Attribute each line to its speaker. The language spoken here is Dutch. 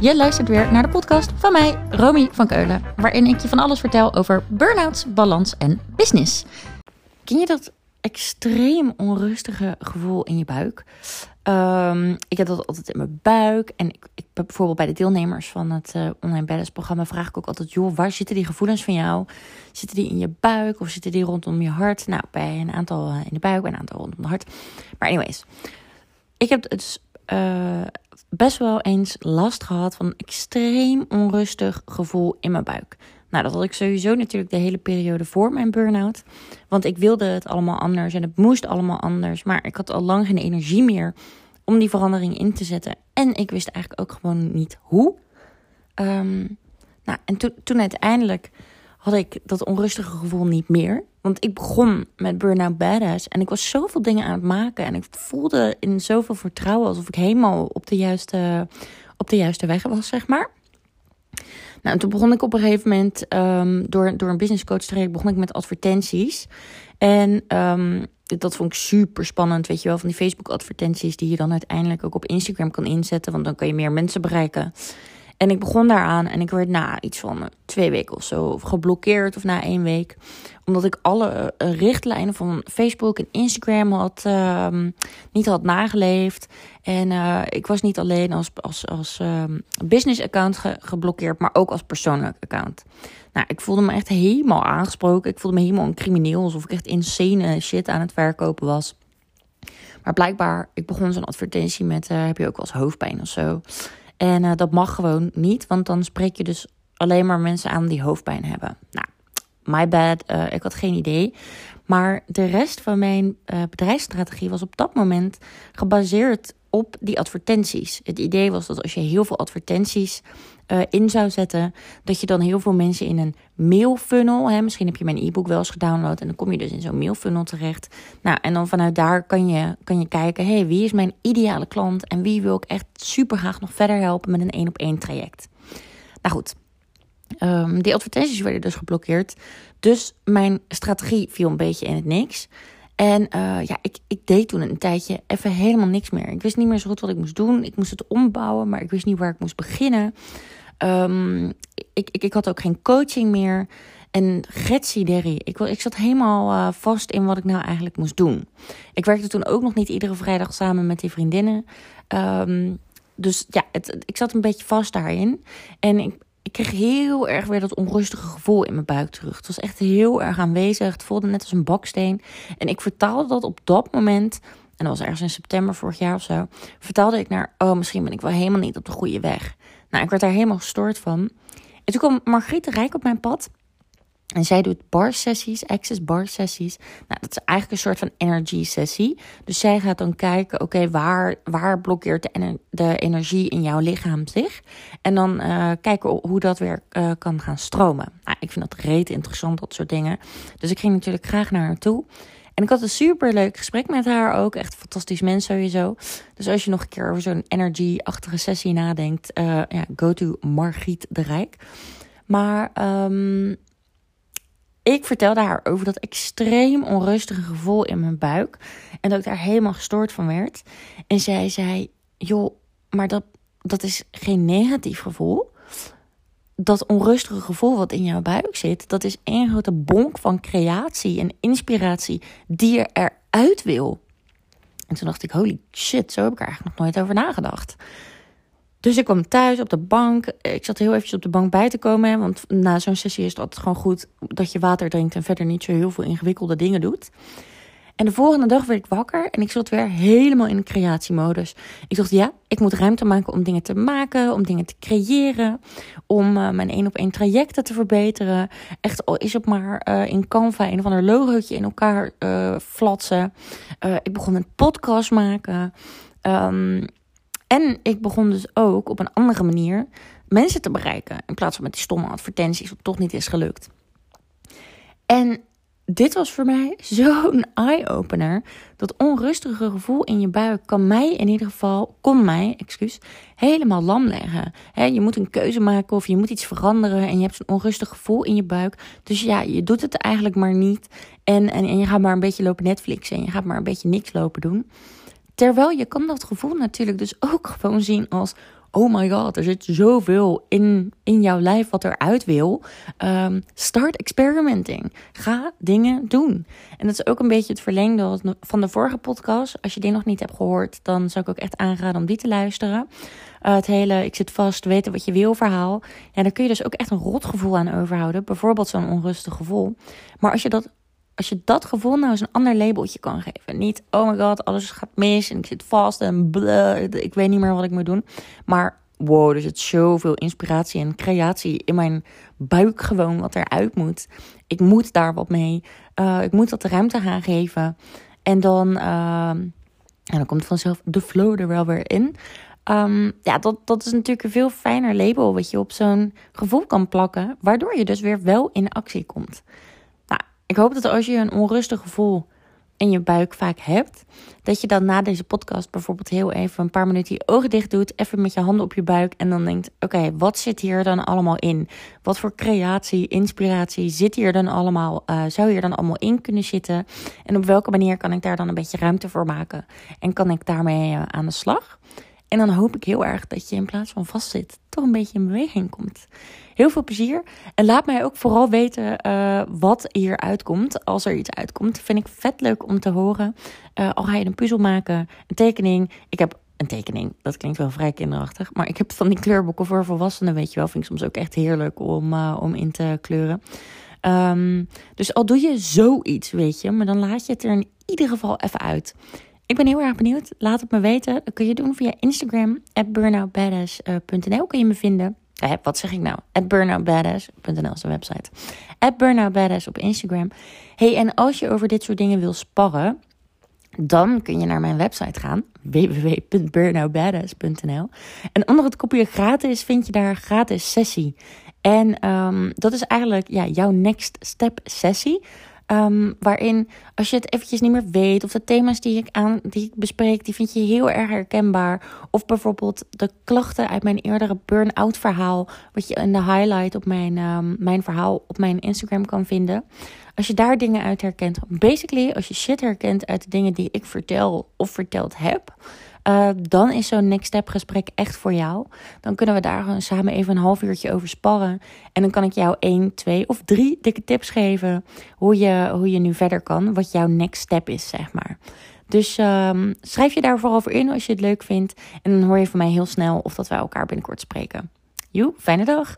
Speaker 1: Je luistert weer naar de podcast van mij, Romy van Keulen, waarin ik je van alles vertel over burn-outs, balans en business. Ken je dat extreem onrustige gevoel in je buik? Ehm, ik heb dat altijd in mijn buik. En ik, ik bijvoorbeeld bij de deelnemers van het uh, online balance programma vraag ik ook altijd: joh, waar zitten die gevoelens van jou? Zitten die in je buik of zitten die rondom je hart? Nou, bij een aantal eh, in de buik, bij een aantal rondom het hart. Maar anyways, ik heb dus uh, best wel eens last gehad van een extreem onrustig gevoel in mijn buik. Nou, dat had ik sowieso natuurlijk de hele periode voor mijn burn-out. Want ik wilde het allemaal anders en het moest allemaal anders. Maar ik had al lang geen energie meer om die verandering in te zetten. En ik wist eigenlijk ook gewoon niet hoe. Um, nou, en to toen uiteindelijk had ik dat onrustige gevoel niet meer. Want ik begon met Burnout Badass en ik was zoveel dingen aan het maken. En ik voelde in zoveel vertrouwen alsof ik helemaal op de juiste, op de juiste weg was, zeg maar. Nou, en toen begon ik op een gegeven moment um, door, door een business coach traject begon ik met advertenties. En um, dat vond ik super spannend, weet je wel, van die Facebook advertenties die je dan uiteindelijk ook op Instagram kan inzetten, want dan kan je meer mensen bereiken. En ik begon daaraan en ik werd na iets van eh, twee weken of zo geblokkeerd of na één week. Omdat ik alle uh, richtlijnen van Facebook en Instagram had, uh, niet had nageleefd. En uh, ik was niet alleen als, als, als ehm, business account ge geblokkeerd, maar ook als persoonlijk account. Nou, ik voelde me echt helemaal aangesproken. Ik voelde me helemaal een crimineel, alsof ik echt insane shit aan het verkopen was. Maar blijkbaar, ik begon zo'n advertentie met: heb je ook wel eens hoofdpijn of zo? En uh, dat mag gewoon niet, want dan spreek je dus alleen maar mensen aan die hoofdpijn hebben. Nou, my bad, uh, ik had geen idee. Maar de rest van mijn uh, bedrijfsstrategie was op dat moment gebaseerd op die advertenties. Het idee was dat als je heel veel advertenties uh, in zou zetten, dat je dan heel veel mensen in een mailfunnel, hè, misschien heb je mijn e-book wel eens gedownload en dan kom je dus in zo'n mailfunnel terecht. Nou, en dan vanuit daar kan je, kan je kijken, hey, wie is mijn ideale klant en wie wil ik echt super graag nog verder helpen met een één op één traject. Nou goed, um, die advertenties werden dus geblokkeerd, dus mijn strategie viel een beetje in het niks. En uh, ja, ik, ik deed toen een tijdje even helemaal niks meer. Ik wist niet meer zo goed wat ik moest doen. Ik moest het ombouwen, maar ik wist niet waar ik moest beginnen. Um, ik, ik, ik had ook geen coaching meer. En Derry, ik, ik zat helemaal uh, vast in wat ik nou eigenlijk moest doen. Ik werkte toen ook nog niet iedere vrijdag samen met die vriendinnen. Um, dus ja, het, ik zat een beetje vast daarin. En ik, ik kreeg heel erg weer dat onrustige gevoel in mijn buik terug. Het was echt heel erg aanwezig. Het voelde net als een baksteen. En ik vertaalde dat op dat moment, en dat was ergens in september vorig jaar of zo, vertaalde ik naar, oh, misschien ben ik wel helemaal niet op de goede weg. Nou, ik werd daar helemaal gestoord van. En toen kwam Margriet Rijk op mijn pad. En zij doet bar sessies, access bar sessies. Nou, dat is eigenlijk een soort van energy sessie. Dus zij gaat dan kijken, oké, waar, waar blokkeert de, de, energie in jouw lichaam zich? En dan uh, kijken hoe dat weer uh, kan gaan stromen. Nou, ik vind dat reet interessant, dat soort dingen. Dus ik ging natuurlijk graag naar haar toe. En ik had een super leuk gesprek met haar ook. Echt een fantastisch mens sowieso. Dus als je nog een keer over zo'n energy-achtige sessie nadenkt, uh, ja, go to Margriet de Rijk. Maar um, ik vertelde haar over dat extreem onrustige gevoel in mijn buik. En dat ik daar helemaal gestoord van werd. En zij zei: Joh, maar dat, dat is geen negatief gevoel. Dat onrustige gevoel wat in jouw buik zit, dat is één grote bonk van creatie en inspiratie die je eruit wil. En toen dacht ik: Holy shit, zo heb ik er eigenlijk nog nooit over nagedacht. Dus ik kwam thuis op de bank. Ik zat heel eventjes op de bank bij te komen. want na zo'n sessie is het altijd gewoon goed dat je water drinkt en verder niet zo heel veel ingewikkelde dingen doet. En de volgende dag werd ik wakker en ik zat weer helemaal in creatiemodus. Ik dacht, ja, ik moet ruimte maken om dingen te maken, om dingen te creëren, om uh, mijn één op één trajecten te verbeteren. Echt al is het maar uh, in Canva een of ander logootje in elkaar uh, flatsen. ik begon een podcast maken. Um, en ik begon dus ook op een andere manier mensen te bereiken. In plaats van met die stomme advertenties, wat toch niet is gelukt. En dit was voor mij zo'n eye-opener. Dat onrustige gevoel in je buik kan mij in ieder geval, kon mij, excuus, helemaal lam leggen. je moet een keuze maken of je moet iets veranderen en je hebt zo'n onrustig gevoel in je buik. Dus ja, je doet het eigenlijk maar niet. En, en, en je gaat maar een beetje lopen Netflixen en je gaat maar een beetje niks lopen doen. Terwijl je kan dat gevoel natuurlijk dus ook gewoon zien als oh my god, er zit zoveel in, in jouw lijf wat eruit wil. Um, start experimenting. Ga dingen doen. En dat is ook een beetje het verlengde van de vorige podcast. Als je die nog niet hebt gehoord, dan zou ik ook echt aanraden om die te luisteren. Uh, het hele ik zit vast, weten wat je wil verhaal. Ja, daar kun je dus ook echt een rotgevoel aan overhouden. Bijvoorbeeld zo'n onrustig gevoel. Maar als je dat als je dat gevoel nou eens een ander labeltje kan geven. Niet, oh my god, alles gaat mis en ik zit vast en ik weet niet meer wat ik moet doen. Maar wow, er zit zoveel inspiratie en creatie in mijn buik gewoon wat eruit moet. Ik moet daar wat mee. Uh, ik moet dat de ruimte gaan geven. En dan, uh, en dan komt vanzelf de flow er wel weer in. Um, ja, dat, dat is natuurlijk een veel fijner label wat je op zo'n gevoel kan plakken. Waardoor je dus weer wel in actie komt. Ik hoop dat als je een onrustig gevoel in je buik vaak hebt, dat je dan na deze podcast bijvoorbeeld heel even een paar minuten je ogen dicht doet, even met je handen op je buik en dan denkt: oké, wat zit hier dan allemaal in? Wat voor creatie, inspiratie zit hier dan allemaal? Uh, zou hier dan allemaal in kunnen zitten? En op welke manier kan ik daar dan een beetje ruimte voor maken? En kan ik daarmee uh, aan de slag? En dan hoop ik heel erg dat je in plaats van vastzit, toch een beetje in beweging komt. Heel veel plezier. En laat mij ook vooral weten uh, wat hier uitkomt. Als er iets uitkomt. Vind ik vet leuk om te horen. Uh, al ga je een puzzel maken, een tekening. Ik heb een tekening. Dat klinkt wel vrij kinderachtig. Maar ik heb van die kleurboeken voor volwassenen, weet je wel. Vind ik soms ook echt heerlijk om, uh, om in te kleuren. Um, dus al doe je zoiets, weet je. Maar dan laat je het er in ieder geval even uit. Ik ben heel erg benieuwd. Laat het me weten. Kun je doen via Instagram. At burnoutbadass.nl kun je me vinden. Eh, wat zeg ik nou? At burnoutbadass.nl is de website. At burnoutbadass op Instagram. Hey, en als je over dit soort dingen wil sparren... Dan kun je naar mijn website gaan, www.burnoutbadass.nl. En onder het kopje gratis vind je daar gratis sessie. En um, dat is eigenlijk ja, jouw next step sessie. Um, waarin als je het eventjes niet meer weet, of de thema's die ik, aan, die ik bespreek, die vind je heel erg herkenbaar. Of bijvoorbeeld de klachten uit mijn eerdere burn-out verhaal, wat je in de highlight op mijn, um, mijn verhaal op mijn Instagram kan vinden. Als je daar dingen uit herkent, basically als je shit herkent uit de dingen die ik vertel of verteld heb, uh, dan is zo'n next step gesprek echt voor jou. Dan kunnen we daar samen even een half uurtje over sparren. En dan kan ik jou één, twee of drie dikke tips geven hoe je, hoe je nu verder kan. Wat jouw next step is, zeg maar. Dus um, schrijf je daar vooral voor in als je het leuk vindt. En dan hoor je van mij heel snel of dat wij elkaar binnenkort spreken. Joe, fijne dag!